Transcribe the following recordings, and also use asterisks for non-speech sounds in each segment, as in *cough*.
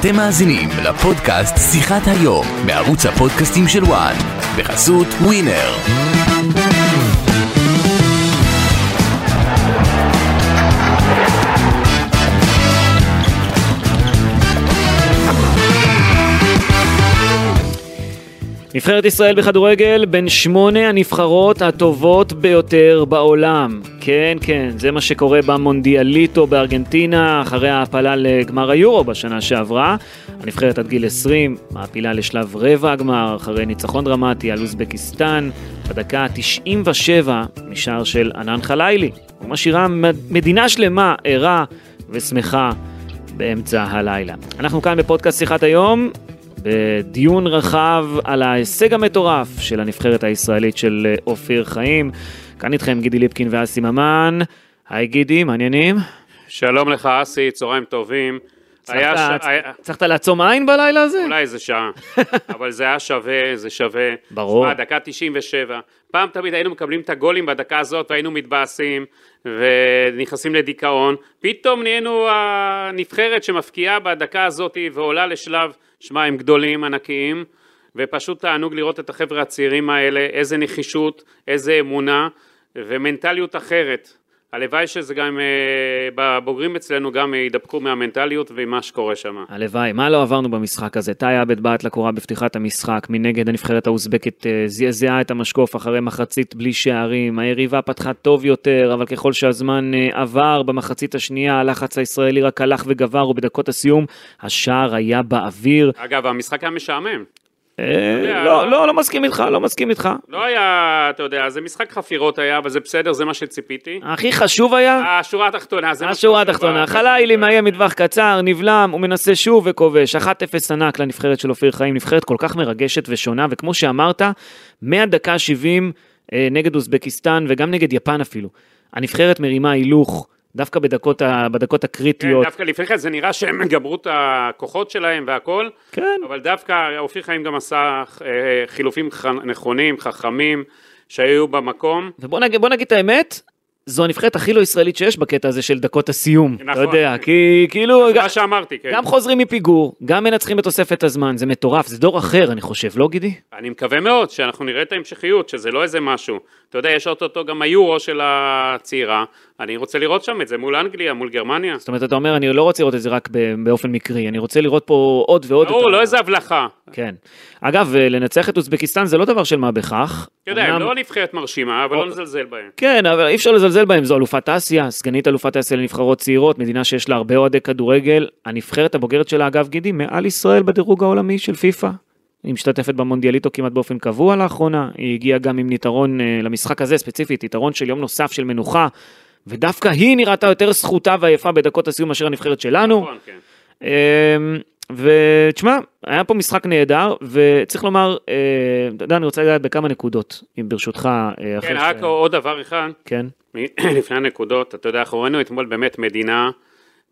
אתם מאזינים לפודקאסט שיחת היום בערוץ הפודקאסטים של וואן בחסות ווינר. נבחרת ישראל בכדורגל בין שמונה הנבחרות הטובות ביותר בעולם. כן, כן, זה מה שקורה במונדיאליטו בארגנטינה, אחרי ההעפלה לגמר היורו בשנה שעברה. הנבחרת עד גיל 20 מעפילה לשלב רבע הגמר, אחרי ניצחון דרמטי על אוזבקיסטן, בדקה ה-97 משער של ענן חלילי. ומשאירה מדינה שלמה ערה ושמחה באמצע הלילה. אנחנו כאן בפודקאסט שיחת היום, בדיון רחב על ההישג המטורף של הנבחרת הישראלית של אופיר חיים. כאן איתכם גידי ליפקין ואסי ממן. היי גידי, מעניינים? שלום לך אסי, צהריים טובים. הצלחת לעצום עין בלילה הזה? אולי איזה שעה, *laughs* אבל זה היה שווה, זה שווה. ברור. שמע, דקה 97. פעם תמיד היינו מקבלים את הגולים בדקה הזאת והיינו מתבאסים ונכנסים לדיכאון. פתאום נהיינו הנבחרת שמפקיעה בדקה הזאת ועולה לשלב, שמע, הם גדולים, ענקיים, ופשוט תענוג לראות את החבר'ה הצעירים האלה, איזה נחישות, איזה אמונה ומנטליות אחרת. הלוואי שזה גם, אה, בבוגרים אצלנו גם יידבקו מהמנטליות ומה שקורה שם. הלוואי, מה לא עברנו במשחק הזה? טאי עבד בעט לקורה בפתיחת המשחק, מנגד הנבחרת האוזבקית אה, זעזעה את המשקוף אחרי מחצית בלי שערים, היריבה פתחה טוב יותר, אבל ככל שהזמן אה, עבר במחצית השנייה, הלחץ הישראלי רק הלך וגבר, ובדקות הסיום השער היה באוויר. אגב, המשחק היה משעמם. אה, לא, לא, לא מסכים איתך, לא מסכים איתך. לא היה, אתה יודע, זה משחק חפירות היה, אבל זה בסדר, זה מה שציפיתי. הכי חשוב היה? השורה התחתונה, זה מה השורה התחתונה. חלילי מאיים מטווח קצר, נבלם, הוא מנסה שוב וכובש. 1-0 ענק לנבחרת של אופיר חיים, נבחרת כל כך מרגשת ושונה, וכמו שאמרת, מהדקה 70 אה, נגד אוזבקיסטן וגם נגד יפן אפילו. הנבחרת מרימה הילוך. דווקא בדקות, ה, בדקות הקריטיות. כן, דווקא לפני כן זה נראה שהם *laughs* גמרו את הכוחות שלהם והכל, כן. אבל דווקא אופיר חיים גם עשה אה, חילופים נכונים, חכמים, שהיו במקום. ובוא נגיד, נגיד את האמת, זו הנבחרת הכי לא ישראלית שיש בקטע הזה של דקות הסיום. נכון. אתה יודע, כי כאילו... זה גם, מה שאמרתי, כן. גם חוזרים מפיגור, גם מנצחים בתוספת הזמן, זה מטורף, זה דור אחר, אני חושב, לא גידי? אני מקווה מאוד שאנחנו נראה את ההמשכיות, שזה לא איזה משהו. אתה יודע, יש אוטוטו גם היורו של הצעירה, אני רוצה לראות שם את זה מול אנגליה, מול גרמניה. זאת אומרת, אתה אומר, אני לא רוצה לראות את זה רק באופן מקרי, אני רוצה לראות פה עוד ועוד. ברור, לא איזה הבלחה. כן. אגב, לנצח את אוזבקיסטן זה לא דבר של מה בכך. אתה יודע, הם לא נבחרת מרשימה, אבל לא נזלזל בהם. כן, אבל אי אפשר לזלזל בהם, זו אלופת אסיה, סגנית אלופת אסיה לנבחרות צעירות, מדינה שיש לה הרבה אוהדי כדורגל. הנבחרת הבוגרת שלה, אגב, גידי, מעל ישראל בדירוג העולמי של פיפ"א. היא משתתפת במונדיאליטו כמעט באופן קבוע לאחרונה, היא הגיעה גם עם יתרון למשחק הזה ספציפית, יתרון של יום נוסף של מנוחה, ודווקא היא נראתה יותר זכותה ועייפה בדקות הסיום מאשר הנבחרת שלנו. נכון, כן. ותשמע, היה פה משחק נהדר, וצריך לומר, אתה יודע, אני רוצה לדעת בכמה נקודות, אם ברשותך. כן, רק עוד דבר אחד. כן. *clears throat* לפני הנקודות, אתה יודע, אנחנו ראינו אתמול באמת מדינה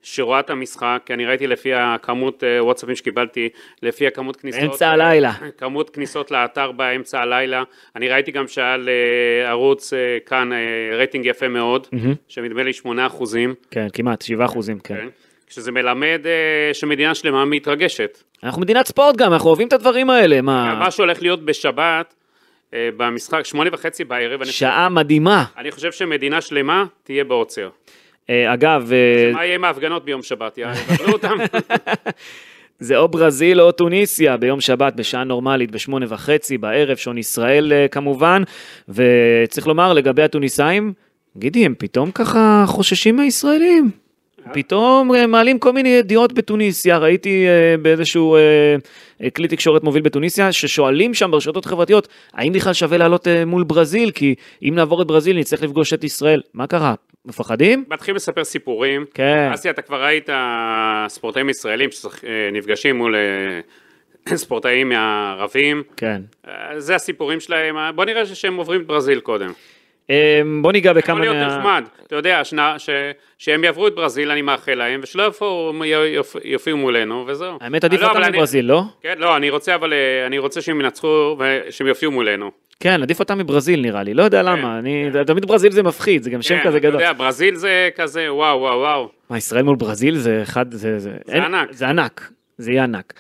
שרואה את המשחק, כי אני ראיתי לפי הכמות וואטסאפים שקיבלתי, לפי הכמות כניסות. אמצע הלילה. כמות כניסות לאתר באמצע הלילה. אני ראיתי גם שהיה לערוץ כאן רייטינג יפה מאוד, שנדמה לי 8 אחוזים. כן, כמעט, 7 אחוזים, כן. שזה מלמד שמדינה שלמה מתרגשת. אנחנו מדינת ספורט גם, אנחנו אוהבים את הדברים האלה, מה... מה שהולך להיות בשבת, במשחק, שמונה וחצי בערב. שעה מדהימה. אני חושב שמדינה שלמה תהיה בעוצר. אגב... מה יהיה עם ההפגנות ביום שבת? יבטלו אותם? *laughs* זה או ברזיל או טוניסיה ביום שבת בשעה נורמלית בשמונה וחצי בערב, שעון ישראל כמובן, וצריך לומר לגבי הטוניסאים, גידי, הם פתאום ככה חוששים מהישראלים. פתאום מעלים כל מיני ידיעות בתוניסיה, ראיתי באיזשהו כלי תקשורת מוביל בתוניסיה, ששואלים שם ברשתות חברתיות, האם בכלל שווה לעלות מול ברזיל, כי אם נעבור את ברזיל נצטרך לפגוש את ישראל. מה קרה? מפחדים? מתחילים לספר סיפורים. כן. אסי, אתה כבר ראית ספורטאים ישראלים שנפגשים מול *clears throat* ספורטאים ערבים. כן. זה הסיפורים שלהם, בוא נראה שהם עוברים את ברזיל קודם. בוא ניגע בכמה... יכול להיות נחמד, אתה יודע, שהם יעברו את ברזיל, אני מאחל להם, ושלא יופיעו מולנו, וזהו. האמת עדיף אותם מברזיל, לא? כן, לא, אני רוצה, אבל אני רוצה שהם ינצחו ושהם יופיעו מולנו. כן, עדיף אותם מברזיל נראה לי, לא יודע למה, אני, תמיד ברזיל זה מפחיד, זה גם שם כזה גדול. אתה יודע, ברזיל זה כזה וואו וואו וואו. מה, ישראל מול ברזיל זה אחד, זה... זה ענק. זה ענק. זה יהיה ענק.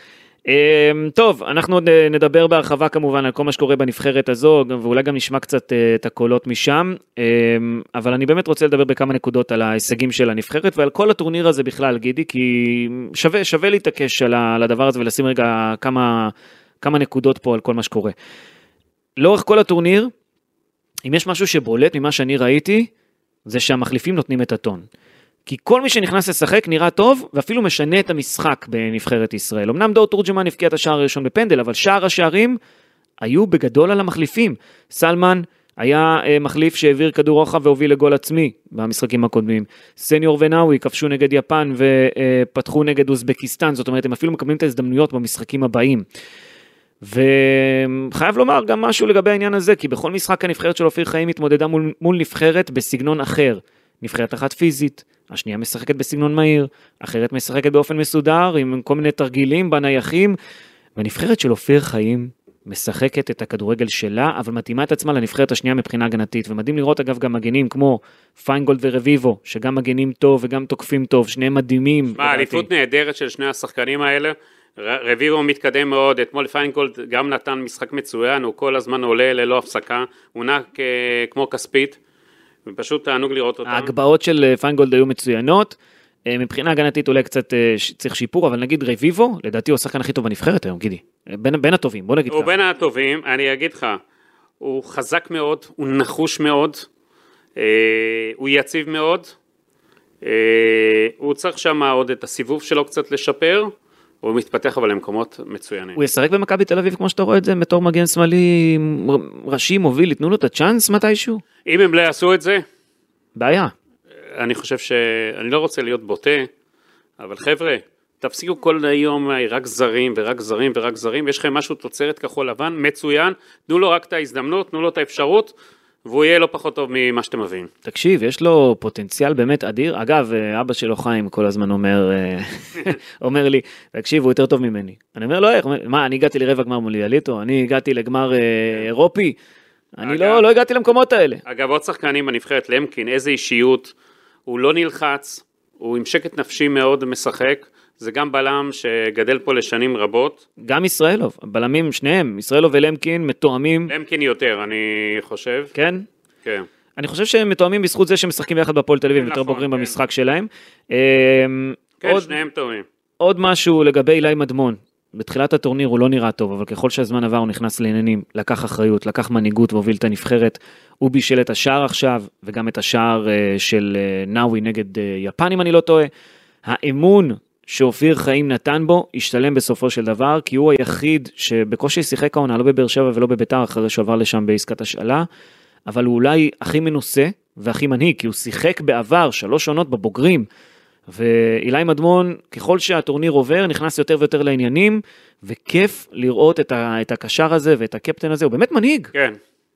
אמ, טוב, אנחנו עוד נדבר בהרחבה כמובן על כל מה שקורה בנבחרת הזו, ואולי גם נשמע קצת אה, את הקולות משם, אמ, אבל אני באמת רוצה לדבר בכמה נקודות על ההישגים של הנבחרת ועל כל הטורניר הזה בכלל, גידי, כי שווה, שווה להתעקש על הדבר הזה ולשים רגע כמה, כמה נקודות פה על כל מה שקורה. לאורך כל הטורניר, אם יש משהו שבולט ממה שאני ראיתי, זה שהמחליפים נותנים את הטון. כי כל מי שנכנס לשחק נראה טוב, ואפילו משנה את המשחק בנבחרת ישראל. אמנם דור תורג'מן הבקיע את השער הראשון בפנדל, אבל שאר השערים היו בגדול על המחליפים. סלמן היה אה, מחליף שהעביר כדור רוחב והוביל לגול עצמי במשחקים הקודמים. סניור ונאווי כבשו נגד יפן ופתחו נגד אוזבקיסטן, זאת אומרת הם אפילו מקבלים את ההזדמנויות במשחקים הבאים. וחייב לומר גם משהו לגבי העניין הזה, כי בכל משחק הנבחרת של אופיר חיים התמודדה מול, מול נבחרת בסגנון אחר. נבחרת אחת פיזית, השנייה משחקת בסגנון מהיר, אחרת משחקת באופן מסודר עם כל מיני תרגילים בנייחים, והנבחרת של אופיר חיים משחקת את הכדורגל שלה, אבל מתאימה את עצמה לנבחרת השנייה מבחינה הגנתית, ומדהים לראות אגב גם מגנים כמו פיינגולד ורביבו, שגם מגנים טוב וגם תוקפים טוב, שניהם מדהימים. לדעתי. אליפות נהדרת של שני השחקנים האלה. רביבו מתקדם מאוד, אתמול פיינגולד גם נתן משחק מצוין, הוא כל הזמן עולה ללא הפסקה, הוא נע כמו כספית, ופשוט תענוג לראות אותם. ההגבהות של אה, פיינגולד היו מצוינות. אה, מבחינה הגנתית אולי קצת אה, צריך שיפור, אבל נגיד רביבו, לדעתי הוא השחקן הכי טוב בנבחרת היום, גידי. בין, בין הטובים, בוא נגיד הוא ככה. בין הטובים, אני אגיד לך, הוא חזק מאוד, הוא נחוש מאוד, אה, הוא יציב מאוד, אה, הוא צריך שם עוד את הסיבוב שלו קצת לשפר, הוא מתפתח אבל למקומות מצוינים. הוא ישחק במכבי תל אביב כמו שאתה רואה את זה, בתור מגן שמאלי ראשי מוביל, ייתנו לו את הצ'אנס מתישהו? אם הם לא יעשו את זה, בעיה. אני חושב ש... אני לא רוצה להיות בוטה, אבל חבר'ה, תפסיקו כל היום רק זרים ורק זרים ורק זרים, יש לכם משהו תוצרת כחול לבן, מצוין, תנו לו רק את ההזדמנות, תנו לו את האפשרות, והוא יהיה לא פחות טוב ממה שאתם מביאים. תקשיב, יש לו פוטנציאל באמת אדיר. אגב, אה, אבא שלו חיים כל הזמן אומר, אה, *laughs* אומר לי, תקשיב, הוא יותר טוב ממני. אני אומר לו, איך? הוא אומר, מה, אני הגעתי לרבע גמר מוליאליטו? אני הגעתי לגמר אה, אירופי? אני אגב- לא, לא הגעתי למקומות האלה. אגב, עוד שחקנים בנבחרת, למקין, איזה אישיות, הוא לא נלחץ, הוא עם שקט נפשי מאוד משחק, זה גם בלם שגדל פה לשנים רבות, גם ישראלוב, בלמים שניהם, ישראלוב ולמקין מתואמים, למקין יותר, אני חושב, כן? כן. אני חושב שהם מתואמים בזכות זה שהם משחקים ביחד בהפועל תל אביב, יותר נכון, בוגרים כן. במשחק שלהם. אה, כן, עוד- שניהם טובים. עוד משהו לגבי אילי מדמון. בתחילת הטורניר הוא לא נראה טוב, אבל ככל שהזמן עבר הוא נכנס לעניינים, לקח אחריות, לקח מנהיגות והוביל את הנבחרת. הוא בישל את השער עכשיו, וגם את השער אה, של אה, נאווי נגד אה, יפן, אם אני לא טועה. האמון שאופיר חיים נתן בו, השתלם בסופו של דבר, כי הוא היחיד שבקושי שיחק העונה, לא בבאר שבע ולא בביתר, אחרי שהוא עבר לשם בעסקת השאלה, אבל הוא אולי הכי מנוסה והכי מנהיג, כי הוא שיחק בעבר שלוש עונות בבוגרים. ואילי מדמון, ככל שהטורניר עובר, נכנס יותר ויותר לעניינים, וכיף לראות את, ה, את הקשר הזה ואת הקפטן הזה, הוא באמת מנהיג. כן,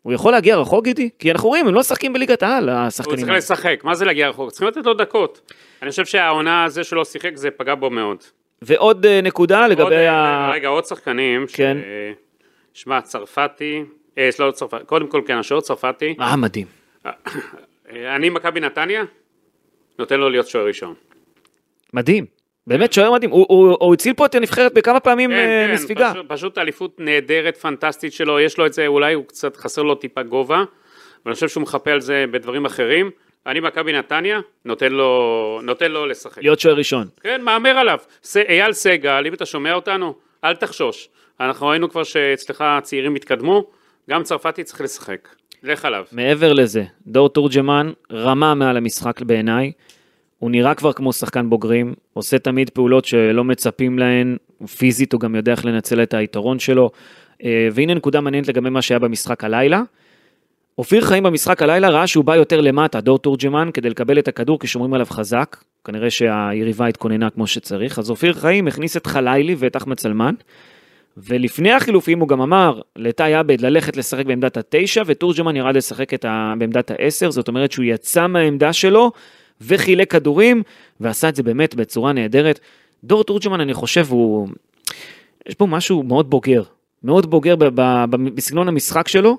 הוא יכול להגיע רחוק, גידי? כי אנחנו רואים, הם לא משחקים בליגת העל, הוא השחקנים צריך האלה. לשחק, מה זה להגיע רחוק? צריכים לתת לו דקות. אני חושב שהעונה הזה שלא שיחק זה פגע בו מאוד. ועוד אה, נקודה עוד, לגבי אה, ה... רגע, עוד שחקנים. כן. ש- שמע, צרפתי, אה, לא צרפתי, קודם כל כן, השוער צרפתי. אה, מדהים. *coughs* אה, אני מכבי נתניה, נותן לו להיות שוער ראשון. מדהים. באמת שוער מדהים. הוא, הוא, הוא הציל פה את הנבחרת בכמה פעמים אה, כן, מספיגה. פשוט, פשוט אליפות נהדרת, פנטסטית שלו, יש לו את זה, אולי הוא קצת חסר לו טיפה גובה, אבל אני חושב שהוא מחפה על זה בדברים אחרים. אני מכבי נתניה, נותן לו, נותן לו לשחק. להיות שוער ראשון. כן, מהמר עליו. ס- אייל סגל, אם אתה שומע אותנו, אל תחשוש. אנחנו ראינו כבר שאצלך הצעירים התקדמו, גם צרפתי צריך לשחק. לך עליו. מעבר לזה, דור תורג'מן רמה מעל המשחק בעיניי. הוא נראה כבר כמו שחקן בוגרים, עושה תמיד פעולות שלא מצפים להן, פיזית הוא גם יודע איך לנצל את היתרון שלו. אה, והנה נקודה מעניינת לגבי מה שהיה במשחק הלילה. אופיר חיים במשחק הלילה ראה שהוא בא יותר למטה, דור תורג'מן, כדי לקבל את הכדור כי שומרים עליו חזק. כנראה שהיריבה התכוננה כמו שצריך, אז אופיר חיים הכניס את חלילי ואת אחמד סלמן. ולפני החילופים הוא גם אמר לטי עבד ללכת לשחק בעמדת התשע, ותורג'מן ירד לשחק ה... בעמדת העשר, זאת אומרת שהוא יצא מהעמדה שלו וחילק כדורים, ועשה את זה באמת בצורה נהדרת. דור תורג'מן, אני חושב, הוא... יש פה משהו מאוד בוגר, מאוד בוגר בסגנון המשחק שלו,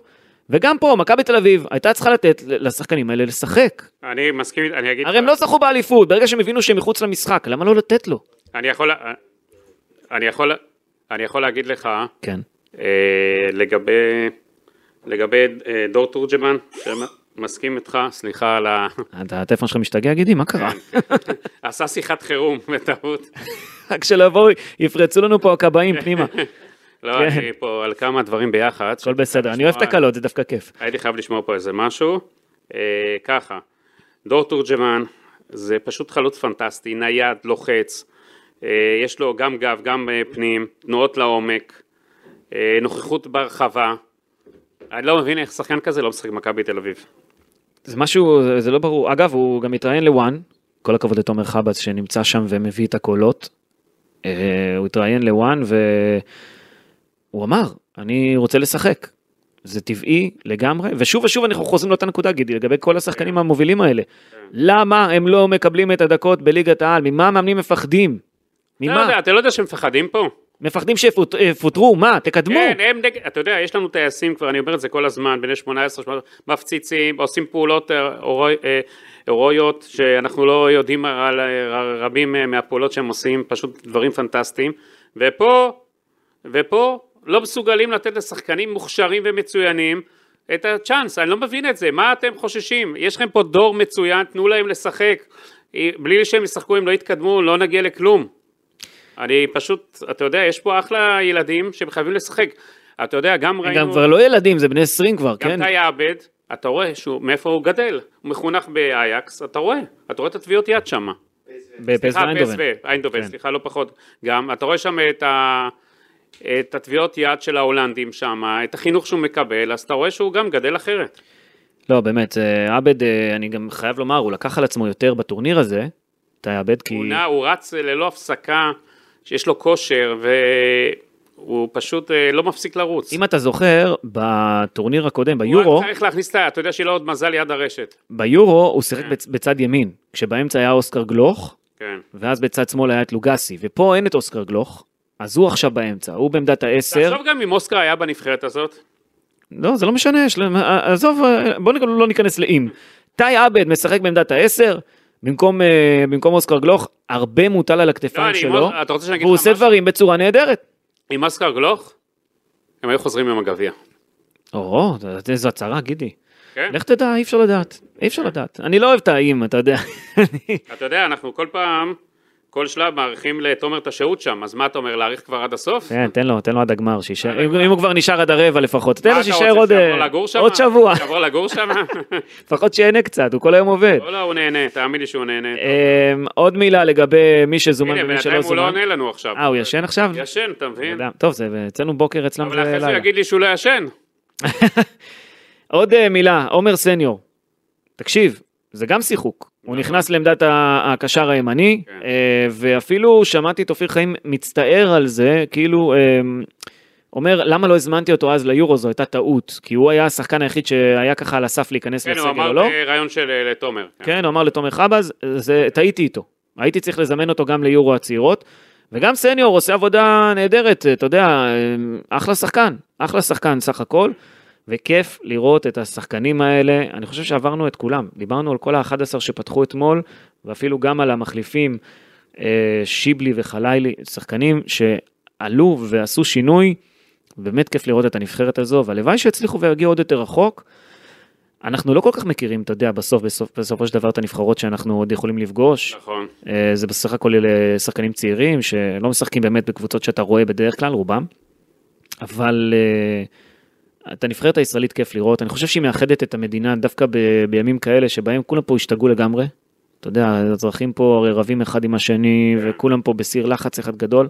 וגם פה, מכבי תל אביב הייתה צריכה לתת לשחקנים האלה לשחק. אני מסכים, אני אגיד... הרי הם לא זכו באליפות, ברגע שהם הבינו שהם מחוץ למשחק, למה לא לתת לו? אני יכול... אני יכול, אני יכול להגיד לך, כן. אה, לגבי, לגבי אה, דור תורג'מן, שמסכים איתך, סליחה על ה... אתה- הטלפון שלך משתגע, גידי? מה קרה? עשה שיחת חירום בטעות. רק שלא יבואו, יפרצו לנו פה הכבאים פנימה. לא, כן. אני פה על כמה דברים ביחד. הכל בסדר, אני אוהב את הקלות, זה דווקא כיף. הייתי חייב לשמוע פה איזה משהו. אה, ככה, דור תורג'מן זה פשוט חלוץ פנטסטי, נייד, לוחץ, אה, יש לו גם גב, גם אה, פנים, תנועות לעומק, נוכחות ברחבה. אני לא מבין איך שחקן כזה לא משחק במכבי תל אביב. זה משהו, זה- זה לא ברור. אגב, הוא גם התראיין לוואן, כל הכבוד לתומר חבץ שנמצא שם ומביא את הקולות. אה, הוא התראיין לוואן והוא אמר, אני רוצה לשחק. זה טבעי לגמרי, ושוב ושוב אנחנו חוזרים לאותה נקודה, גידי, לגבי כל השחקנים המובילים האלה. למה הם לא מקבלים את הדקות בליגת העל? ממה המאמנים מפחדים? לא ממה? יודע, אתה לא יודע שהם מפחדים פה? מפחדים שיפוטרו? מה? תקדמו. כן, הם, נג- אתה יודע, יש לנו טייסים כבר, אני אומר את זה כל הזמן, בני 18, 18 מפציצים, עושים פעולות אה, אה, הירואיות, שאנחנו לא יודעים על אה, רבים אה, מהפעולות שהם עושים, פשוט דברים פנטסטיים, ופה, ופה לא מסוגלים לתת לשחקנים מוכשרים ומצוינים את הצ'אנס, אני לא מבין את זה, מה אתם חוששים? יש לכם פה דור מצוין, תנו להם לשחק, אה, בלי שהם ישחקו הם לא יתקדמו, לא נגיע לכלום. אני פשוט, אתה יודע, יש פה אחלה ילדים שהם חייבים לשחק. אתה יודע, גם ראינו, גם כבר לא ילדים, זה בני 20 כבר, גם כן? תאי עבד, אתה רואה שהוא, מאיפה הוא גדל, הוא מחונך באייקס, אתה רואה, אתה רואה את הטביעות יד שם. בפס ואיינדובן. איינדובן, כן. סליחה, לא פחות. גם, אתה רואה שם את ה... את הטביעות יד של ההולנדים שם, את החינוך שהוא מקבל, אז אתה רואה שהוא גם גדל אחרת. לא, באמת, אה, עבד, אה, אני גם חייב לומר, הוא לקח על עצמו יותר בטורניר הזה, תאי עבד, כי... הוא נע, הוא רץ ללא הפסקה, שיש לו כושר, והוא פשוט אה, לא מפסיק לרוץ. אם אתה זוכר, בטורניר הקודם, הוא ביורו, רק צריך להכניס את ה... אתה יודע שיהיה לו עוד מזל יד הרשת. ביורו הוא שיחק בצ- בצד ימין, כשבאמצע היה אוסקר גלוך, כן. ואז בצד שמאל היה את לוגסי, ופה אין את אוסקר גלוך, אז הוא עכשיו באמצע, הוא בעמדת העשר, תחשוב גם אם אוסקר היה בנבחרת הזאת. לא, זה לא משנה, להם- עזוב, אה, בוא לא ניכנס לאם. תאי עבד משחק בעמדת העשר, במקום, אה, במקום אוסקר גלוך, הרבה מוטל על לא, הכתפיים אני, שלו, והוא עושה? דברים בצורה נהדרת. עם אוסקר גלוך, הם היו חוזרים עם הגביע. או, זו הצהרה, גידי. כן? לך תדע, אי אפשר לדעת. אי אפשר לדעת. אני לא אוהב את האם, אתה יודע. אתה יודע, אנחנו כל פעם, כל שלב מאריכים לתומר את השהות שם, אז מה אתה אומר, להאריך כבר עד הסוף? כן, תן לו, תן לו עד הגמר, שישאר. אם הוא כבר נשאר עד הרבע לפחות, תן לו שישאר עוד אה, לגור שם? עוד שבוע, *laughs* שיעבור לגור שם? *laughs* לפחות שיהנה קצת, הוא כל היום עובד. לא, לא, הוא נהנה, תאמין לי שהוא נהנה. אמ, עוד מילה לגבי מי שזומן הנה, ומי שלא בינתיים הוא לא זומן. עונה לנו עכשיו. אה, הוא ישן עכשיו? ישן, אתה מבין? טוב, זה אצלנו בוקר, אבל זה אחרי זה הוא לילה. יגיד לי שהוא לא ישן. *laughs* עוד אה, מילה, עומר סניור. תקשיב, זה גם שיחוק. הוא נכנס לעמדת הקשר הימני, כן. אה, ואפילו שמעתי את אופיר חיים מצטער על זה, כאילו, אה, אומר, למה לא הזמנתי אותו אז ליורו, זו הייתה טעות, כי הוא היה השחקן היחיד שהיה ככה על הסף להיכנס כן, הוא לסגל אמר או לא. בריאיון של אה, לתומר. כן, הוא אמר לתומר חבז, זה, טעיתי איתו. הייתי צריך לזמן אותו גם ליורו הצעירות, וגם סניור עושה עבודה נהדרת, אתה יודע, אחלה שחקן, אחלה שחקן סך הכל, וכיף לראות את השחקנים האלה, אני חושב שעברנו את כולם, דיברנו על כל ה-11 שפתחו אתמול, ואפילו גם על המחליפים, אה, שיבלי וחלילי, שחקנים שעלו ועשו שינוי, באמת כיף לראות את הנבחרת הזו, והלוואי שיצליחו ויגיעו עוד יותר רחוק. אנחנו לא כל כך מכירים, אתה יודע, בסוף, בסוף, בסופו של דבר את הנבחרות שאנחנו עוד יכולים לפגוש. נכון. אה, זה בסך הכל אלה שחקנים צעירים שלא משחקים באמת בקבוצות שאתה רואה בדרך כלל, רובם. אבל אה, את הנבחרת הישראלית כיף לראות, אני חושב שהיא מאחדת את המדינה דווקא ב- בימים כאלה שבהם כולם פה השתגעו לגמרי. אתה יודע, האזרחים פה הרי רבים אחד עם השני, וכולם פה בסיר לחץ אחד גדול.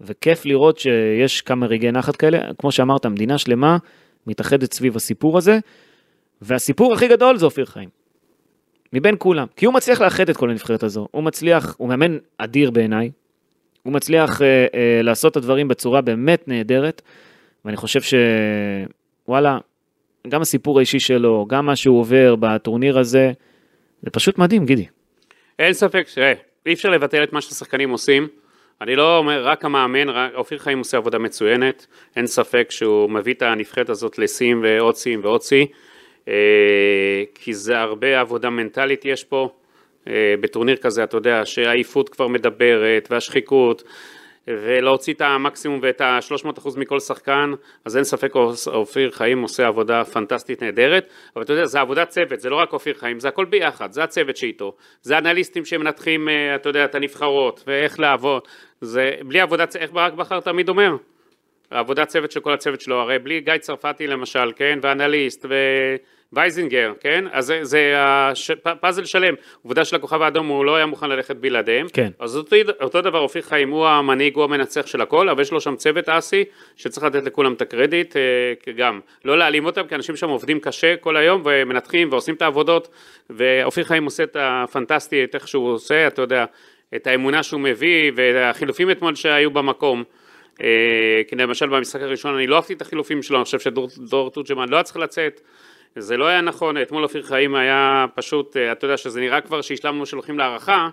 וכיף לראות שיש כמה רגעי נחת כאלה, כמו שאמרת, מדינה שלמה מתאחדת סביב הסיפור הזה, והסיפור הכי גדול זה אופיר חיים. מבין כולם, כי הוא מצליח לאחד את כל הנבחרת הזו, הוא מצליח, הוא מאמן אדיר בעיניי, הוא מצליח אה, אה, לעשות את הדברים בצורה באמת נהדרת, ואני חושב שוואלה, גם הסיפור האישי שלו, גם מה שהוא עובר בטורניר הזה, זה פשוט מדהים, גידי. אין ספק, תראה, אי אפשר לבטל את מה שהשחקנים עושים. אני לא אומר רק המאמן, רק- אופיר חיים עושה עבודה מצוינת, אין ספק שהוא מביא את הנבחרת הזאת לשיאים ועוד שיאים ועוד שיא, אה, כי זה הרבה עבודה מנטלית יש פה, אה, בטורניר כזה, אתה יודע, שהעייפות כבר מדברת, והשחיקות, ולהוציא את המקסימום ואת ה-300% מכל שחקן, אז אין ספק אופיר חיים עושה עבודה פנטסטית נהדרת, אבל אתה יודע, זה עבודת צוות, זה לא רק אופיר חיים, זה הכל ביחד, זה הצוות שאיתו, זה אנליסטים שמנתחים, אה, אתה יודע, את הנבחרות, ואיך לעבוד, זה בלי עבודת, איך ברק בכר תמיד אומר? עבודת צוות של כל הצוות שלו, הרי בלי גיא צרפתי למשל, כן, ואנליסט, ו... וייזינגר, כן? אז זה, זה הש... פאזל שלם. עובדה של הכוכב האדום הוא לא היה מוכן ללכת בלעדיהם. כן. אז אותו, אותו דבר אופיר חיים, הוא המנהיג, הוא המנצח של הכל, אבל יש לו שם צוות אסי, שצריך לתת לכולם את הקרדיט, אה, גם. לא להעלים אותם, כי אנשים שם עובדים קשה כל היום, ומנתחים ועושים את העבודות, ואופיר חיים עושה את הפנטסטי, את איך שהוא עושה, אתה יודע, את האמונה שהוא מביא, והחילופים אתמול שהיו במקום. אה, כי למשל במשחק הראשון אני לא אהבתי את החילופים שלו, אני חושב שדור תורג'מן לא היה צריך לצאת. זה לא היה נכון, אתמול אופיר חיים היה פשוט, אה, אתה יודע שזה נראה כבר שהשלמנו שהולכים להערכה,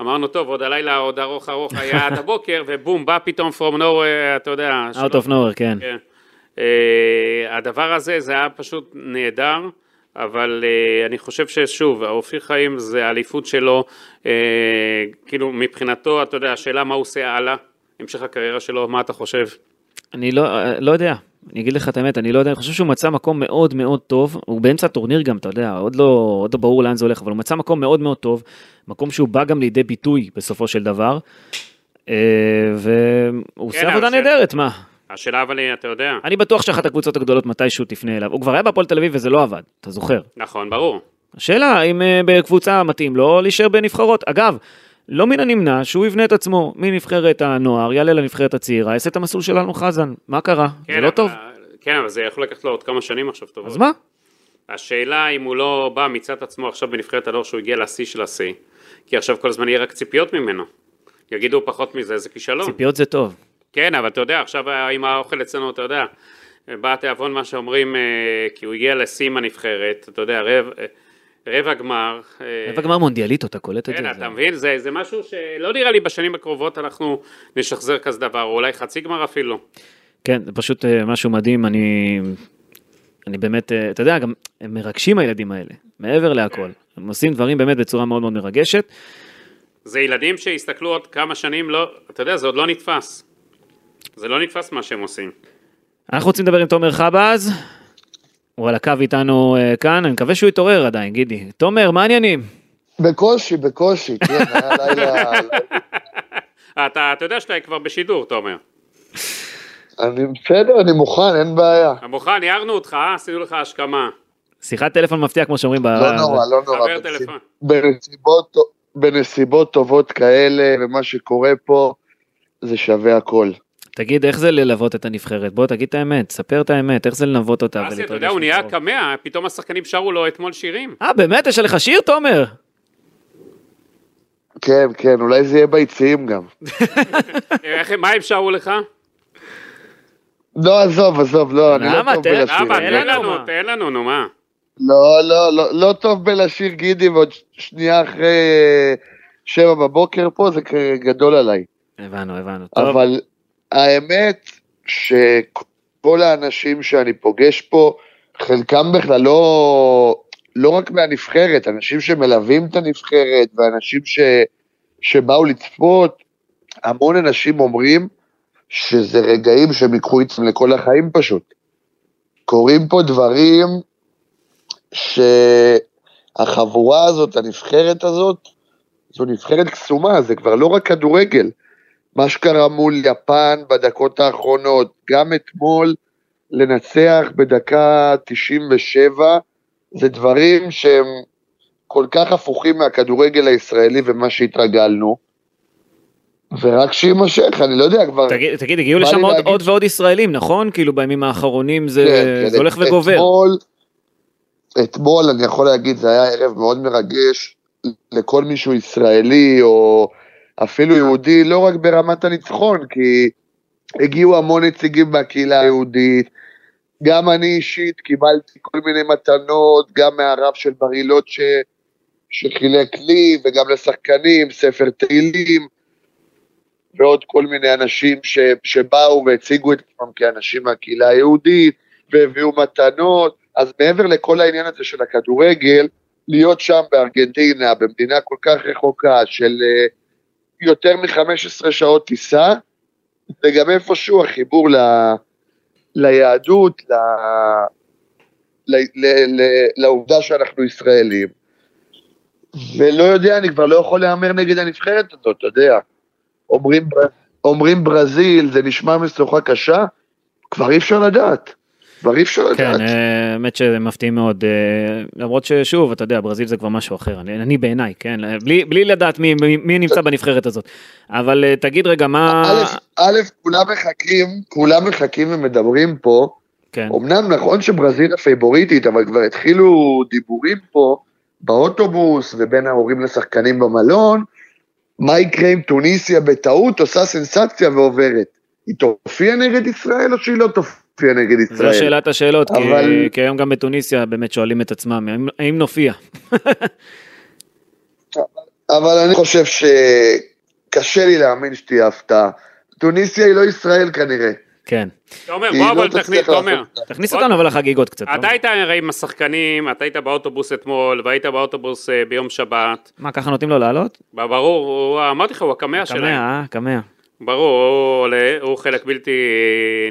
אמרנו טוב עוד הלילה עוד ארוך ארוך היה עד הבוקר *laughs* ובום בא פתאום from nowhere אתה יודע. out of nowhere כן. כן. Uh, הדבר הזה זה היה פשוט נהדר אבל uh, אני חושב ששוב אופיר חיים זה האליפות שלו uh, כאילו מבחינתו אתה יודע השאלה מה הוא עושה הלאה המשך הקריירה שלו מה אתה חושב? אני לא, לא יודע, אני אגיד לך את האמת, אני לא יודע, אני חושב שהוא מצא מקום מאוד מאוד טוב, הוא באמצע הטורניר גם, אתה יודע, עוד לא, עוד לא ברור לאן זה הולך, אבל הוא מצא מקום מאוד מאוד טוב, מקום שהוא בא גם לידי ביטוי בסופו של דבר, אה, והוא עושה כן, עבודה נהדרת, מה? השאלה אבל אתה יודע, אני בטוח שאחת הקבוצות הגדולות מתישהו תפנה אליו, הוא כבר היה בהפועל תל אביב וזה לא עבד, אתה זוכר. נכון ברור, השאלה האם אה, בקבוצה מתאים לו להישאר בנבחרות. אגב, לא מן הנמנע שהוא יבנה את עצמו מנבחרת הנוער, יעלה לנבחרת הצעירה, יעשה את המסלול של אלנו חזן. מה קרה? זה כן, לא אבל- טוב? כן אבל זה יכול לקחת לו עוד כמה שנים עכשיו טובות. אז מה? השאלה אם הוא לא בא מצד עצמו עכשיו בנבחרת הדור שהוא הגיע לשיא של השיא, כי עכשיו כל הזמן יהיה רק ציפיות ממנו. יגידו פחות מזה, זה כישלון. ציפיות זה טוב. כן, אבל אתה יודע, עכשיו עם האוכל אצלנו, אתה יודע, בא התיאבון מה שאומרים, אה, כי הוא הגיע לשיא עם הנבחרת, אתה יודע, רבע, רבע גמר. אה, רבע גמר מונדיאליטו, אתה קולט את זה? כן, אתה מבין? זה, זה משהו שלא נראה לי בשנים הקרובות אנחנו נשחזר כזה דבר, או אולי חצי גמר אפילו. כן, זה פשוט אה, משהו מדהים, אני... אני באמת, אה, אתה יודע, גם הם מרגשים הילדים האלה, מעבר להכל. הם עושים דברים באמת בצורה מאוד מאוד מרגשת. זה ילדים שיסתכלו עוד כמה שנים, לא, אתה יודע, זה עוד לא נתפס. זה לא נתפס מה שהם עושים. אנחנו רוצים לדבר עם תומר חבז, הוא על הקו איתנו אה, כאן, אני מקווה שהוא יתעורר עדיין, גידי. תומר, מה העניינים? בקושי, בקושי, כן, היה *laughs* לילה... אתה, אתה יודע שאתה כבר בשידור, תומר. אני בסדר, אני מוכן, אין בעיה. מוכן, הערנו אותך, אה? עשינו לך השכמה. שיחת טלפון מפתיע, כמו שאומרים. ב- לא נורא, לא נורא. בנסיבות, בנסיבות טובות כאלה, ומה שקורה פה, זה שווה הכל. תגיד, איך זה ללוות את הנבחרת? בוא, תגיד את האמת, ספר את האמת, איך זה ללוות אותה אסי, אתה יודע, הוא נהיה? קמע, פתאום השחקנים שרו לו אתמול שירים. אה, באמת? יש עליך שיר, תומר? כן, כן, אולי זה יהיה ביציעים גם. איך, מה הם שרו לך? לא, עזוב, עזוב, לא, אני? לא טוב בלשיר. למה? תן לנו? תן לנו, נו מה. לא, לא, לא, לא טוב בלשיר גידי, ועוד שנייה אחרי אה, שבע בבוקר פה, זה גדול עליי. הבנו, הבנו. טוב, אבל האמת שכל האנשים שאני פוגש פה, חלקם בכלל לא, לא רק מהנבחרת, אנשים שמלווים את הנבחרת ואנשים ש, שבאו לצפות, המון אנשים אומרים שזה רגעים שהם ייקחו איתם לכל החיים פשוט. קורים פה דברים שהחבורה הזאת, הנבחרת הזאת, זו נבחרת קסומה, זה כבר לא רק כדורגל. מה שקרה מול יפן בדקות האחרונות, גם אתמול לנצח בדקה 97, זה דברים שהם כל כך הפוכים מהכדורגל הישראלי ומה שהתרגלנו, ורק שיימשך, אני לא יודע כבר... תגיד, תגיד, הגיעו לשם עוד, להגיד- עוד ועוד ישראלים, נכון? כאילו בימים האחרונים זה, כן, זה כן, הולך וגובר. אתמול, אתמול אני יכול להגיד, זה היה ערב מאוד מרגש לכל מישהו ישראלי או אפילו יהודי, לא רק ברמת הניצחון, כי הגיעו המון נציגים מהקהילה היהודית, גם אני אישית קיבלתי כל מיני מתנות, גם מהרב של בר אילת ש... שחילק לי, וגם לשחקנים, ספר תהילים, ועוד כל מיני אנשים ש... שבאו והציגו את עצמם כאנשים מהקהילה היהודית, והביאו מתנות, אז מעבר לכל העניין הזה של הכדורגל, להיות שם בארגנטינה, במדינה כל כך רחוקה של אה, יותר מ-15 שעות טיסה, זה גם איפשהו החיבור ל, ליהדות, ל, ל, ל, ל, לעובדה שאנחנו ישראלים. ולא יודע, אני כבר לא יכול להמר נגד הנבחרת הזאת, אתה יודע. אומרים, אומרים ברזיל, זה נשמע משוכה קשה, כבר אי אפשר לדעת. כבר אי אפשר לדעת. כן, אה, האמת שזה מפתיע מאוד, אה, למרות ששוב, אתה יודע, ברזיל זה כבר משהו אחר, אני, אני בעיניי, כן, בלי, בלי לדעת מי, מי, מי נמצא בנבחרת הזאת. אבל אה, תגיד רגע, מה... א', א', כולם מחכים, כולם מחכים ומדברים פה, כן, אמנם נכון שברזיל הפייבוריטית, אבל כבר התחילו דיבורים פה באוטובוס ובין ההורים לשחקנים במלון, מה יקרה אם טוניסיה בטעות עושה סנסציה ועוברת? היא תופיע נגד ישראל או שהיא לא תופיע נגד ישראל? זו שאלת השאלות, כי, אבל- כי היום גם בתוניסיה באמת שואלים את עצמם, האם, האם נופיע? אבל אני חושב שקשה לי להאמין שתהיה הפתעה. טוניסיה היא לא ישראל כנראה. כן, תומר, בוא לא אבל תכניס, תומר. תכניס אותנו אבל לחגיגות קצת. אתה היית הרי עם השחקנים, אתה היית באוטובוס אתמול, והיית באוטובוס אה, ביום שבת. מה, ככה נותנים לו לעלות? ברור, אמרתי לך, הוא הקמע שלהם. קמע, אה? קמע. ברור, הוא עולה, הוא חלק בלתי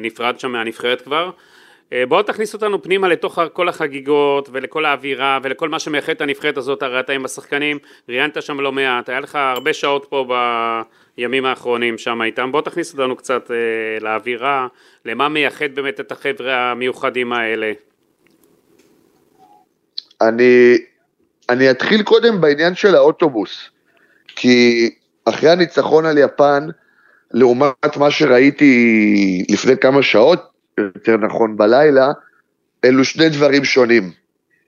נפרד שם מהנבחרת כבר. אה, בוא תכניס אותנו פנימה לתוך כל החגיגות ולכל האווירה ולכל מה שמייחד את הנבחרת הזאת, הרי אתה עם השחקנים, ראיינת שם לא מעט, היה לך הרבה שעות פה בימים האחרונים שם איתם, בוא תכניס אותנו קצת אה, לאווירה, למה מייחד באמת את החבר'ה המיוחדים האלה. אני, אני אתחיל קודם בעניין של האוטובוס, כי אחרי הניצחון על יפן, לעומת מה שראיתי לפני כמה שעות, יותר נכון בלילה, אלו שני דברים שונים.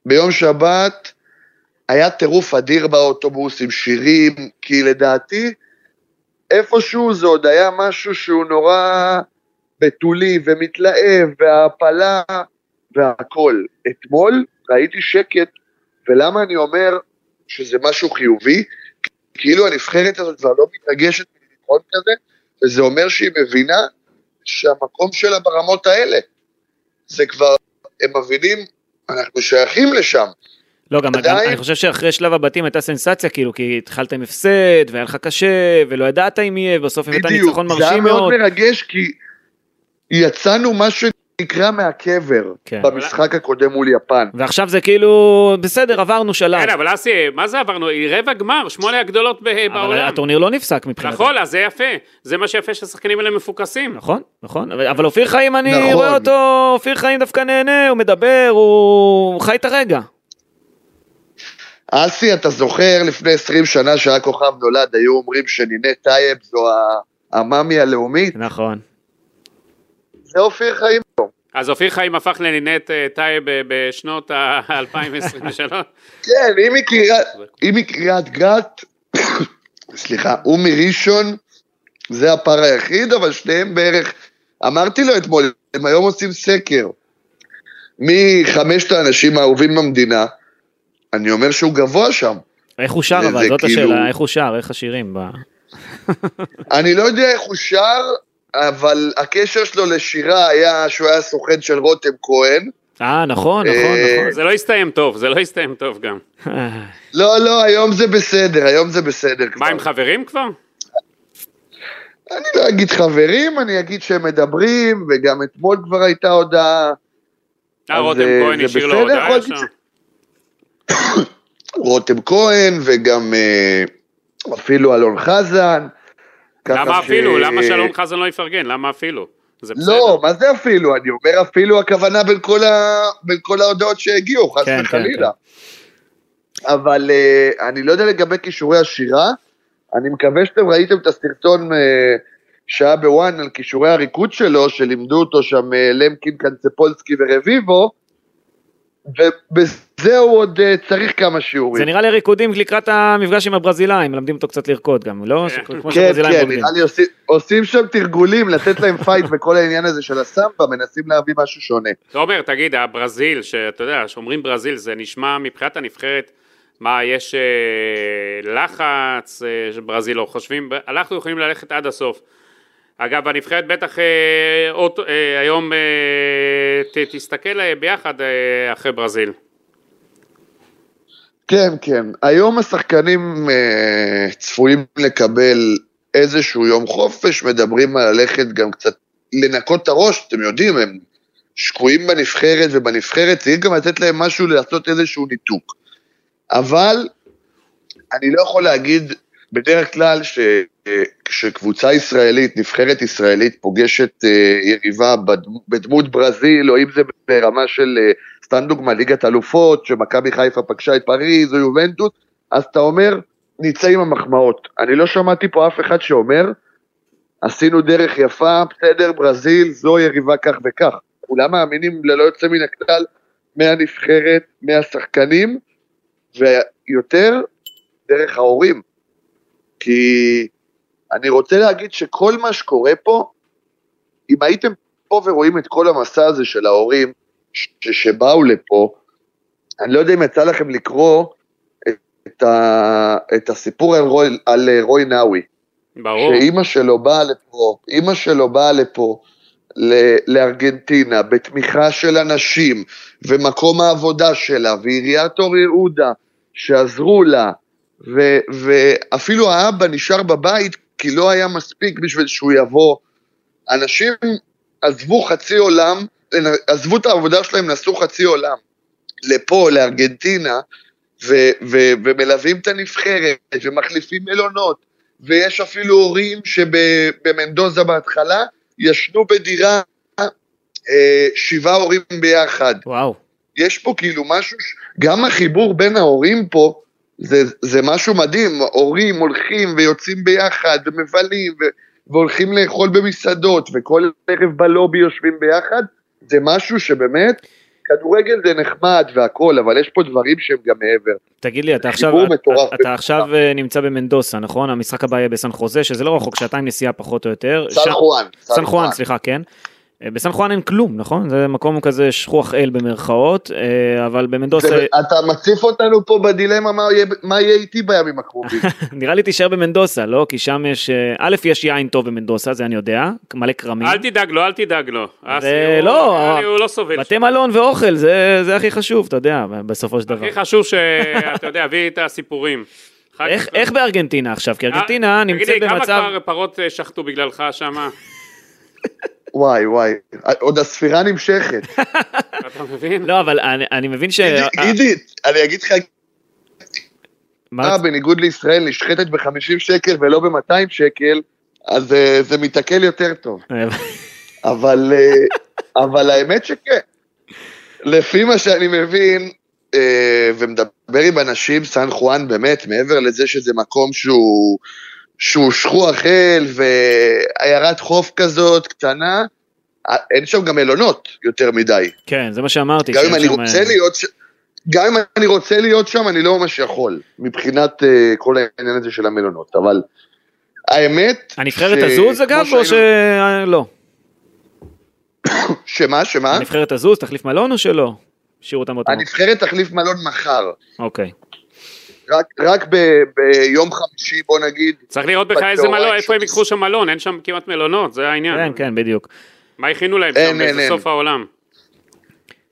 ביום שבת היה טירוף אדיר באוטובוס עם שירים, כי לדעתי איפשהו זה עוד היה משהו שהוא נורא בתולי ומתלהב, והעפלה והכל. אתמול ראיתי שקט, ולמה אני אומר שזה משהו חיובי? כאילו הנבחרת הזאת כבר לא מתרגשת מניצחון כזה, וזה אומר שהיא מבינה שהמקום שלה ברמות האלה. זה כבר, הם מבינים, אנחנו שייכים לשם. לא, גם, עדיין- אני חושב שאחרי שלב הבתים הייתה סנסציה, כאילו, כי התחלת עם הפסד, והיה לך קשה, ולא ידעת אם יהיה, בסוף הבאת בדיוק, ניצחון זה היה מרשים מאוד מאוד. מרגש, כי יצאנו מה שנקרא מהקבר כן. במשחק הקודם מול יפן. ועכשיו זה כאילו, בסדר, עברנו שלב. כן, אבל אסי, מה זה עברנו? היא רבע גמר, שמונה הגדולות ב- אבל בעולם. הטורניר לא נפסק מבחינתי. נכון, אז זה יפה. זה מה שיפה שהשחקנים האלה מפוקסים. נכון, נכון, אבל אבל אופיר חיים, אני נכון. רואה אותו, אופיר חיים דווקא נהנה, הוא מדבר, הוא חי את הרגע. אסי, אתה זוכר לפני 20 שנה שהיה כוכב נולד, היו אומרים שנינט טייב זו המאמי הלאומית? נכון. זה אופיר חיים. אז אופיר חיים הפך לנינט אה, טייב אה, בשנות ה-2023. *laughs* כן, היא מקריית גת, *coughs* סליחה, הוא מראשון, זה הפער היחיד, אבל שניהם בערך, אמרתי לו אתמול, הם היום עושים סקר, מחמשת האנשים האהובים במדינה, אני אומר שהוא גבוה שם. איך הוא שר זה- אבל, זאת כאילו- השאלה, איך הוא שר, איך השירים. ב- אני לא יודע איך הוא שר, אבל הקשר שלו לשירה היה שהוא היה סוכן של רותם כהן. אה, נכון, נכון, אה, נכון. זה לא הסתיים טוב, זה לא הסתיים טוב גם. *laughs* לא, לא, היום זה בסדר, היום זה בסדר כבר. מה, הם חברים כבר? אני לא אגיד חברים, אני אגיד שהם מדברים, וגם אתמול כבר הייתה הודעה. אה, רותם אה, כהן זה השאיר לו בסדר, הודעה *coughs* רותם כהן, וגם אה, אפילו אלון חזן. למה ש- אפילו? למה שאלון חזן לא יפרגן? למה אפילו? זה בסדר. לא, מה זה אפילו? אני אומר אפילו הכוונה בין כל, ה... בין כל ההודעות שהגיעו, חס כן, כן, וחלילה. אבל uh, אני לא יודע לגבי כישורי השירה, אני מקווה שאתם ראיתם את הסרטון uh, שהיה בוואן על כישורי הריקוד שלו, שלימדו אותו שם uh, למקין קנצפולסקי ורביבו, ובזה הוא עוד אה, צריך כמה שיעורים. זה נראה לי ריקודים לקראת המפגש עם הברזילאים, מלמדים אותו קצת לרקוד גם, לא? כן. כמו כן, שהברזילאים כן, רוקדים. נראה לי עושים, עושים שם תרגולים, לתת להם פייט בכל *laughs* העניין הזה של הסמבה, מנסים להביא משהו שונה. תומר, תגיד, הברזיל, שאתה יודע, שאומרים ברזיל, זה נשמע מבחינת הנבחרת, מה, יש אה, לחץ, אה, שברזיל לא חושבים, אנחנו יכולים ללכת עד הסוף. אגב, הנבחרת בטח אה, עוד, אה, היום אה, ת, תסתכל אה, ביחד אה, אחרי ברזיל. כן, כן. היום השחקנים אה, צפויים לקבל איזשהו יום חופש, מדברים על ללכת גם קצת לנקות את הראש, אתם יודעים, הם שקועים בנבחרת, ובנבחרת צריך גם לתת להם משהו לעשות איזשהו ניתוק. אבל אני לא יכול להגיד בדרך כלל שכשקבוצה ישראלית, נבחרת ישראלית, פוגשת אה, יריבה בדמות ברזיל, או אם זה ברמה של, אה, סתם דוגמה, ליגת אלופות, שמכבי חיפה פגשה את פריז או יובנטוס, אז אתה אומר, נצא עם המחמאות. אני לא שמעתי פה אף אחד שאומר, עשינו דרך יפה, בסדר, ברזיל, זו יריבה כך וכך. כולם מאמינים ללא יוצא מן הכלל מהנבחרת, מהשחקנים, ויותר דרך ההורים. כי אני רוצה להגיד שכל מה שקורה פה, אם הייתם פה ורואים את כל המסע הזה של ההורים ש- שבאו לפה, אני לא יודע אם יצא לכם לקרוא את, ה- את הסיפור על רוי, על רוי נאווי. ברור. שאימא שלו באה לפה, אימא שלו באה לפה, ל- לארגנטינה, בתמיכה של אנשים, ומקום העבודה שלה, ועיריית אור יהודה, שעזרו לה, ו- ואפילו האבא נשאר בבית, כי לא היה מספיק בשביל שהוא יבוא. אנשים עזבו חצי עולם, עזבו את העבודה שלהם, נסעו חצי עולם, לפה, לארגנטינה, ו- ו- ומלווים את הנבחרת, ומחליפים מלונות, ויש אפילו הורים שבמנדוזה בהתחלה ישנו בדירה אה, שבעה הורים ביחד. וואו. יש פה כאילו משהו, ש- גם החיבור בין ההורים פה, זה, זה משהו מדהים, הורים הולכים ויוצאים ביחד ומבלים ו, והולכים לאכול במסעדות וכל ערב בלובי יושבים ביחד, זה משהו שבאמת, כדורגל זה נחמד והכל, אבל יש פה דברים שהם גם מעבר. תגיד לי, אתה עכשיו, אתה, אתה עכשיו אה, נמצא במנדוסה, נכון? המשחק הבא יהיה בסן חוזה, שזה לא רחוק, שעתיים נסיעה פחות או יותר. סן שם- חואן. סן חואן, סליחה, כן. אה, בסן חואן אין כלום, נכון? זה מקום כזה שכוח אל במרכאות, אה, אבל במנדוסה, זה- אתה מציף אותנו פה בדילמה מה יהיה, מה יהיה איתי בימים הקרובים. *laughs* נראה לי תישאר במנדוסה, לא? כי שם יש, אה, א', יש יין טוב במנדוסה, זה אני יודע, מלא כרמים. אל תדאג לו, אל תדאג לו. אסי, הוא- לא, הוא לא סובל. בתי מלון ואוכל, זה, זה הכי חשוב, אתה יודע, בסופו של דבר. הכי חשוב שאתה *laughs* יודע, הביא את הסיפורים. איך, איך בארגנטינה עכשיו? כי ארגנטינה נמצאת תגיד לי, במצב... כמה כבר פרות שחטו בגללך שמה? *laughs* וואי וואי, עוד הספירה נמשכת. *laughs* אתה מבין? לא, אבל אני, אני מבין ש... עידית, אני אגיד לך, מה- אה, בניגוד לישראל נשחטת ב-50 שקל ולא ב-200 שקל, אז אה, זה מתעכל יותר טוב. אבל, אה, אבל האמת שכן. לפי מה שאני מבין, אה, ומדבר עם אנשים, סן חואן באמת, מעבר לזה שזה מקום שהוא, שהוא שכוח אל ועיירת חוף כזאת קטנה, אה, אין שם גם מלונות יותר מדי. כן, זה מה שאמרתי. גם אם אני רוצה אה, להיות שם, גם אם אני רוצה להיות שם, אני לא ממש יכול, מבחינת אה, כל העניין הזה של המלונות, אבל האמת... הנבחרת ש- תזוז אגב, כמו או שלא? שמה, שמה? הנבחרת תזוז, תחליף מלון או שלא? השאירו אותם באותו... הנבחרת תחליף מלון מחר, אוקיי. רק, רק ב, ביום חמישי, בוא נגיד, צריך לראות בכלל איזה מלון, איפה הם שוב. ייקחו שם מלון, אין שם כמעט מלונות, זה העניין. כן, כן, בדיוק. מה הכינו להם אין, שם, אין, אין. סוף העולם?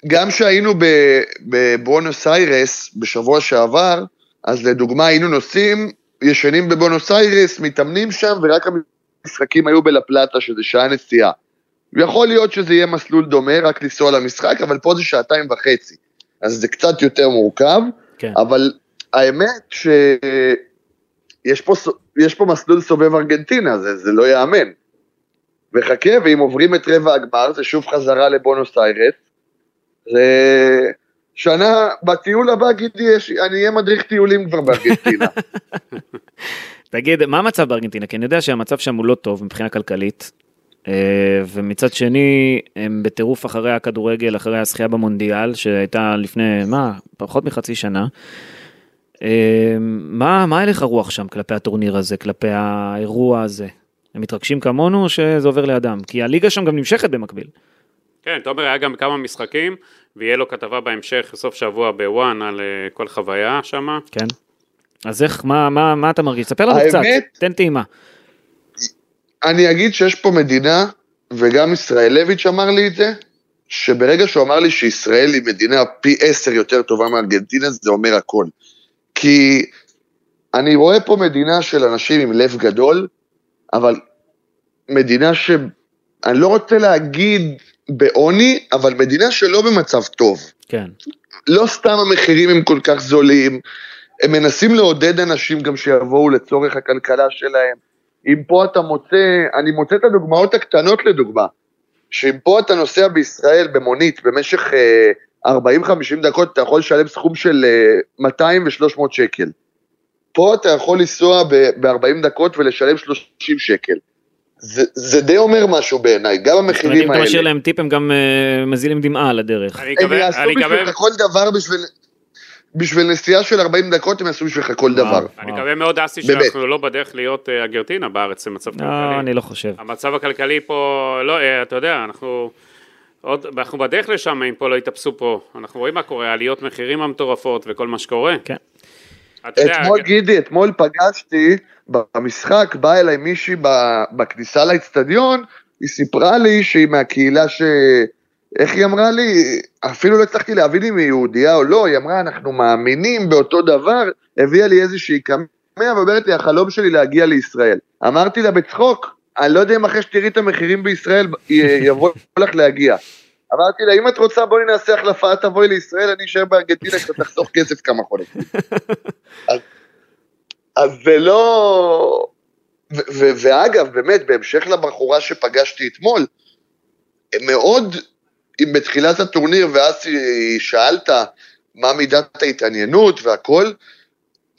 גם שהיינו ב- בבונוס איירס בשבוע שעבר, אז לדוגמה היינו נוסעים, ישנים בבונוס איירס, מתאמנים שם, ורק המשחקים היו בלפלטה, שזה שעה נסיעה. יכול להיות שזה יהיה מסלול דומה, רק לנסוע למשחק, אבל פה זה שעתיים וחצי. אז זה קצת יותר מורכב, כן. אבל האמת שיש פה, פה מסלול סובב ארגנטינה, זה, זה לא ייאמן. וחכה, ואם עוברים את רבע הגמר, זה שוב חזרה לבונוס איירס. זה שנה, בטיול הבא, גידי, אני אהיה מדריך טיולים כבר בארגנטינה. *laughs* תגיד, מה המצב בארגנטינה? כי אני יודע שהמצב שם הוא לא טוב מבחינה כלכלית. אה, ומצד שני, הם בטירוף אחרי הכדורגל, אחרי הזכייה במונדיאל, שהייתה לפני, מה, פחות מחצי שנה. אה, מה, מה הלך הרוח שם כלפי הטורניר הזה, כלפי האירוע הזה? הם מתרגשים כמונו או שזה עובר לידם? כי הליגה שם גם נמשכת במקביל. כן, תומר היה גם כמה משחקים, ויהיה לו כתבה בהמשך, סוף שבוע בוואן, על אה, כל חוויה שמה. כן. אז איך, מה, מה, מה אתה מרגיש? ספר לנו קצת, האמת- תן טעימה. אני אגיד שיש פה מדינה, וגם ישראלביץ' אמר לי את זה, שברגע שהוא אמר לי שישראל היא מדינה פי עשר יותר טובה מארגנטינה, זה אומר הכל. כי אני רואה פה מדינה של אנשים עם לב גדול, אבל מדינה ש... אני לא רוצה להגיד בעוני, אבל מדינה שלא במצב טוב. כן. לא סתם המחירים הם כל כך זולים, הם מנסים לעודד אנשים גם שיבואו לצורך הכלכלה שלהם. אם פה אתה מוצא, אני מוצא את הדוגמאות הקטנות לדוגמה, שאם פה אתה נוסע בישראל במונית במשך אה, 40-50 דקות, אתה יכול לשלם סכום של אה, 200 ו-300 שקל. פה אתה יכול לנסוע ב-40 דקות ולשלם 30 שקל. זה, זה די אומר משהו בעיניי, גם זאת אומרת, אם המחירים אתה משאיר האלה. להם טיפ, הם גם אה, מזילים דמעה על הדרך. אני הם יעשו בשבילך כל דבר בשביל... בשביל נסיעה של 40 דקות הם יעשו בשבילך כל דבר. אני מקווה מאוד, אסי. שאנחנו לא בדרך להיות אה, ארגנטינה בארץ במצב לא, כלכלי. אני לא חושב. המצב הכלכלי פה, לא, אה, אתה יודע, אנחנו עוד, אנחנו בדרך לשם אם פה לא יתאפסו פה. אנחנו רואים מה קורה, עליות מחירים המטורפות וכל מה שקורה. כן. אתמול גידי, אתמול פגשתי במשחק, באה אליי מישהי בכניסה לאצטדיון, היא סיפרה לי שהיא מהקהילה ש... איך היא אמרה לי? אפילו לא הצלחתי להבין אם היא יהודייה או לא, היא אמרה, אנחנו מאמינים באותו דבר, הביאה לי איזושהי קמע ואומרת לי, החלום שלי להגיע לישראל. אמרתי לה בצחוק, אני לא יודע אם אחרי שתראי את המחירים בישראל, יבוא לך להגיע. אמרתי לה, אם את רוצה בואי נעשה החלפה, את תבואי לישראל, אני אשאר בארגנטינה, שאתה תחסוך כסף כמה חודשים. *laughs* אז, אז זה לא... ו- ו- ואגב, באמת, בהמשך לבחורה שפגשתי אתמול, מאוד, אם בתחילת הטורניר, ואז שאלת מה מידת ההתעניינות והכל,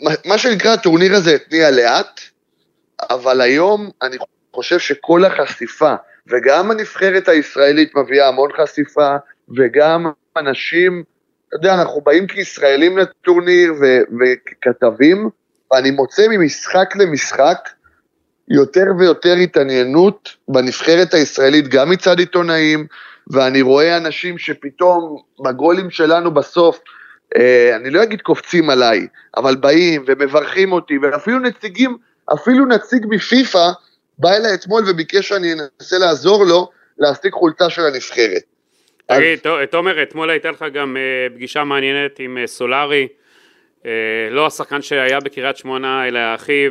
מה- מה שנקרא הטורניר הזה התניע לאט, אבל היום אני חושב שכל החשיפה, וגם הנבחרת הישראלית מביאה המון חשיפה, וגם אנשים, אתה יודע, אנחנו באים כישראלים לטורניר ו- וככתבים, ואני מוצא ממשחק למשחק יותר ויותר התעניינות בנבחרת הישראלית, גם מצד עיתונאים, ואני רואה אנשים שפתאום בגולים שלנו בסוף, אה, אני לא אגיד קופצים עליי, אבל באים ומברכים אותי, ואפילו נציגים, אפילו נציג מפיפ"א בא אליי אתמול וביקש שאני אנסה לעזור לו להשיג חולצה של הנבחרת. תגיד, ת- תומר, אתמול הייתה לך גם אה, פגישה מעניינת עם אה, סולארי, אה, לא השחקן שהיה בקריית שמונה, אלא אחיו,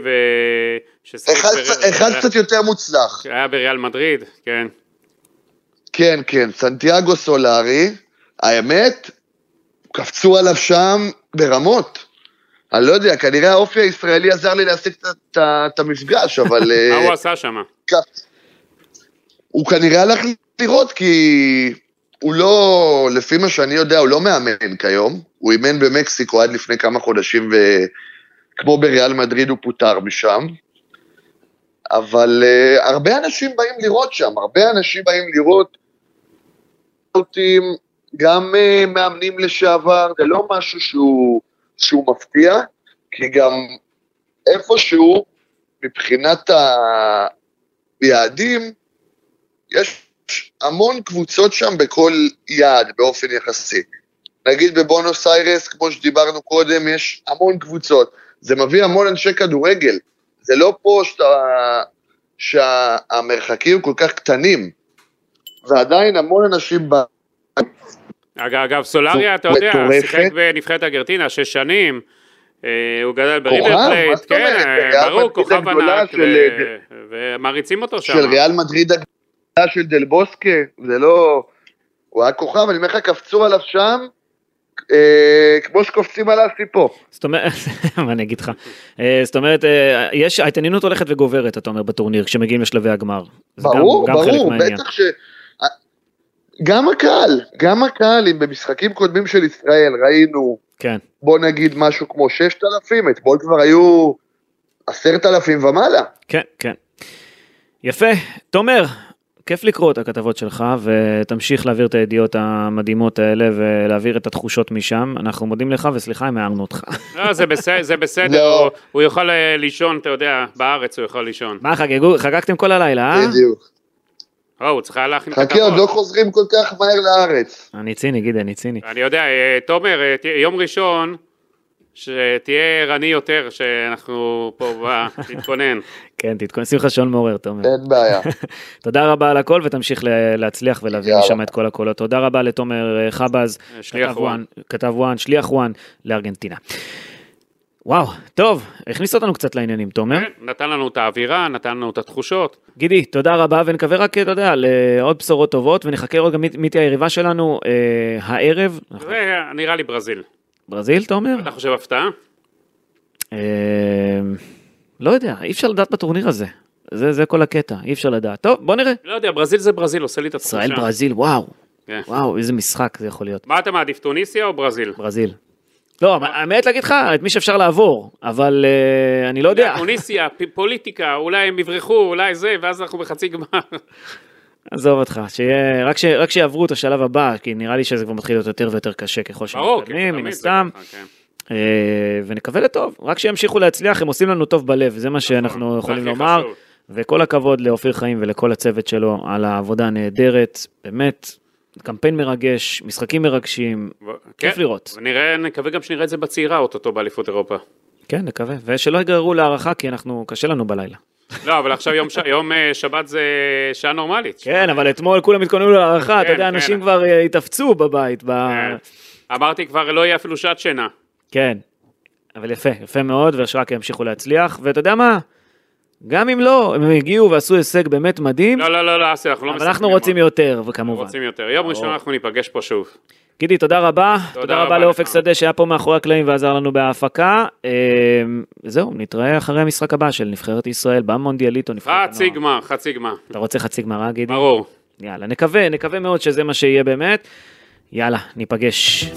ששיחק אחד קצת יותר מוצלח. היה בריאל מדריד, כן. כן, כן, סנטיאגו סולארי, האמת, קפצו עליו שם ברמות. אני לא יודע, כנראה האופי הישראלי עזר לי להשיג את- המפגש, אבל... *laughs* מה אה, הוא עשה שם? הוא כנראה הלך לראות כי הוא לא, לפי מה שאני יודע, הוא לא מאמן כיום. הוא אימן במקסיקו עד לפני כמה חודשים, וכמו בריאל מדריד הוא פוטר משם. אבל uh, הרבה אנשים באים לראות שם, הרבה אנשים באים לראות אותים, גם uh, מאמנים לשעבר, זה לא משהו שהוא, שהוא מפתיע, כי גם איפשהו, מבחינת היעדים, יש המון קבוצות שם בכל יעד באופן יחסי. נגיד בבונוס איירס, כמו שדיברנו קודם, יש המון קבוצות. זה מביא המון אנשי כדורגל. זה לא פה שאתה, שהמרחקים כל כך קטנים, ועדיין המון אנשים. אגב, אגב סולארי, אתה יודע. שיחק בנבחרת ארגנטינה שש שנים, אה, הוא גדל כוכב? בריבר פלייט, זאת כן? אה, ברור, כוכב ענק, ו- ומעריצים אותו שם. של ריאל מדריד הגדולה של דל בוסקה, זה לא... הוא היה כוכב, אני אומר לך, קפצו עליו שם, אה, כמו שקופצים על אסי פה. זאת אומרת, *laughs* מה אני אגיד לך? אה, זאת אומרת, אה, יש, ההתעניינות הולכת וגוברת, אתה אומר, בטורניר, כשמגיעים לשלבי הגמר. ברור, ברור. בטח ש... גם הקהל, גם הקהל, אם במשחקים קודמים של ישראל ראינו, כן. בוא נגיד משהו כמו 6,000, אתמול כבר היו 10,000 ומעלה. כן, כן. יפה. תומר, כיף לקרוא את הכתבות שלך, ותמשיך להעביר את הידיעות המדהימות האלה ולהעביר את התחושות משם. אנחנו מודים לך, וסליחה אם הערנו אותך. לא, זה *laughs* בסדר, זה בסדר, לא. הוא- הוא יוכל אה, לישון, אתה יודע, בארץ הוא יכול לישון. מה, חגגו, חגגתם כל הלילה, אה? בדיוק. או, הוא צריך היה להכין חכה, עוד לא חוזרים כל כך מהר לארץ. אני ציני, גידי, אני ציני. אני יודע, אה, תומר, אה, יום ראשון, שתהיה ערני יותר, שאנחנו פה, בא, *laughs* תתכונן. כן, תתכונן, שים לך שעון מעורר, תומר. אין בעיה. *laughs* תודה רבה על הכל, ותמשיך ל- להצליח ולהביא. משם את כל הקולות. תודה רבה לתומר אה, חבז, שליח כתב וואן. וואן, כתב וואן, שליח וואן לארגנטינה. וואו, טוב, הכניס אותנו קצת לעניינים, תומר. כן, נתן לנו את האווירה, נתן לנו את התחושות. גידי, תודה רבה, ונקווה רק, אתה יודע, לעוד בשורות טובות, ונחכה לראות גם מי- מי תהיה היריבה שלנו אה, הערב. זה נראה לי ברזיל. ברזיל, תומר? אתה חושב הפתעה? אה, לא יודע, אי אפשר לדעת בטורניר הזה. זה, זה כל הקטע, אי אפשר לדעת. טוב, בוא נראה. לא יודע, ברזיל זה ברזיל, עושה לי את התחושה. ישראל ברזיל, וואו. כן. וואו, איזה משחק זה יכול להיות. מה אתה מעדיף, טוניסיה או ברזיל? ברזיל. לא, האמת להגיד לך, את מי שאפשר לעבור, אבל אה, אני לא יודע. טוניסיה, פ- פוליטיקה, אולי הם יברחו, אולי זה, ואז אנחנו בחצי גמר. עזוב אותך, שיהיה, רק, ש, רק שיעברו את השלב הבא, כי נראה לי שזה כבר מתחיל להיות יותר ויותר קשה ככל שמתקדמים, מן הסתם, כן. אה, ונקווה לטוב, רק שימשיכו להצליח, הם עושים לנו טוב בלב, זה מה שאנחנו נכון, זה יכולים לומר. וכל הכבוד לאופיר חיים ולכל הצוות שלו על העבודה הנהדרת, באמת, קמפיין מרגש, משחקים מרגשים, ו- כיף כן, לראות. ונראה, נקווה גם שנראה את זה בצעירה אוטוטו באליפות אירופה. כן, נקווה, ושלא יגררו להערכה, כי אנחנו, קשה לנו בלילה. לא, אבל עכשיו יום ש- *laughs* יום אה, שבת זה שעה נורמלית. כן, אבל אתמול כולם התכוננו להערכה, אתה כן, יודע, כן. אנשים כבר אה, התאפצו בבית, ב... כן. אמרתי כבר, לא יהיה אפילו שעת שינה. כן, אבל יפה, יפה מאוד, ושרק ימשיכו להצליח, ואתה יודע מה? גם אם לא, הם הגיעו ועשו הישג באמת מדהים, לא, לא, לא, לא, אסי, אנחנו לא אבל מסכמים אנחנו. רוצים יותר, וכמובן. רוצים יותר. יום ראשון. אנחנו ניפגש פה שוב. גידי, תודה רבה. תודה תודה רבה רבה לאופק לך. שדה שהיה פה מאחורי הקלעים ועזר לנו בהפקה. אה, זהו, נתראה אחרי המשחק הבא של נבחרת ישראל במונדיאליטו. נבחרת חצי הנוער. גמר, חצי גמר. אתה רוצה חצי גמר, אה, גידי? ברור. יאללה, נקווה, נקווה מאוד שזה מה שיהיה באמת. יאללה, ניפגש.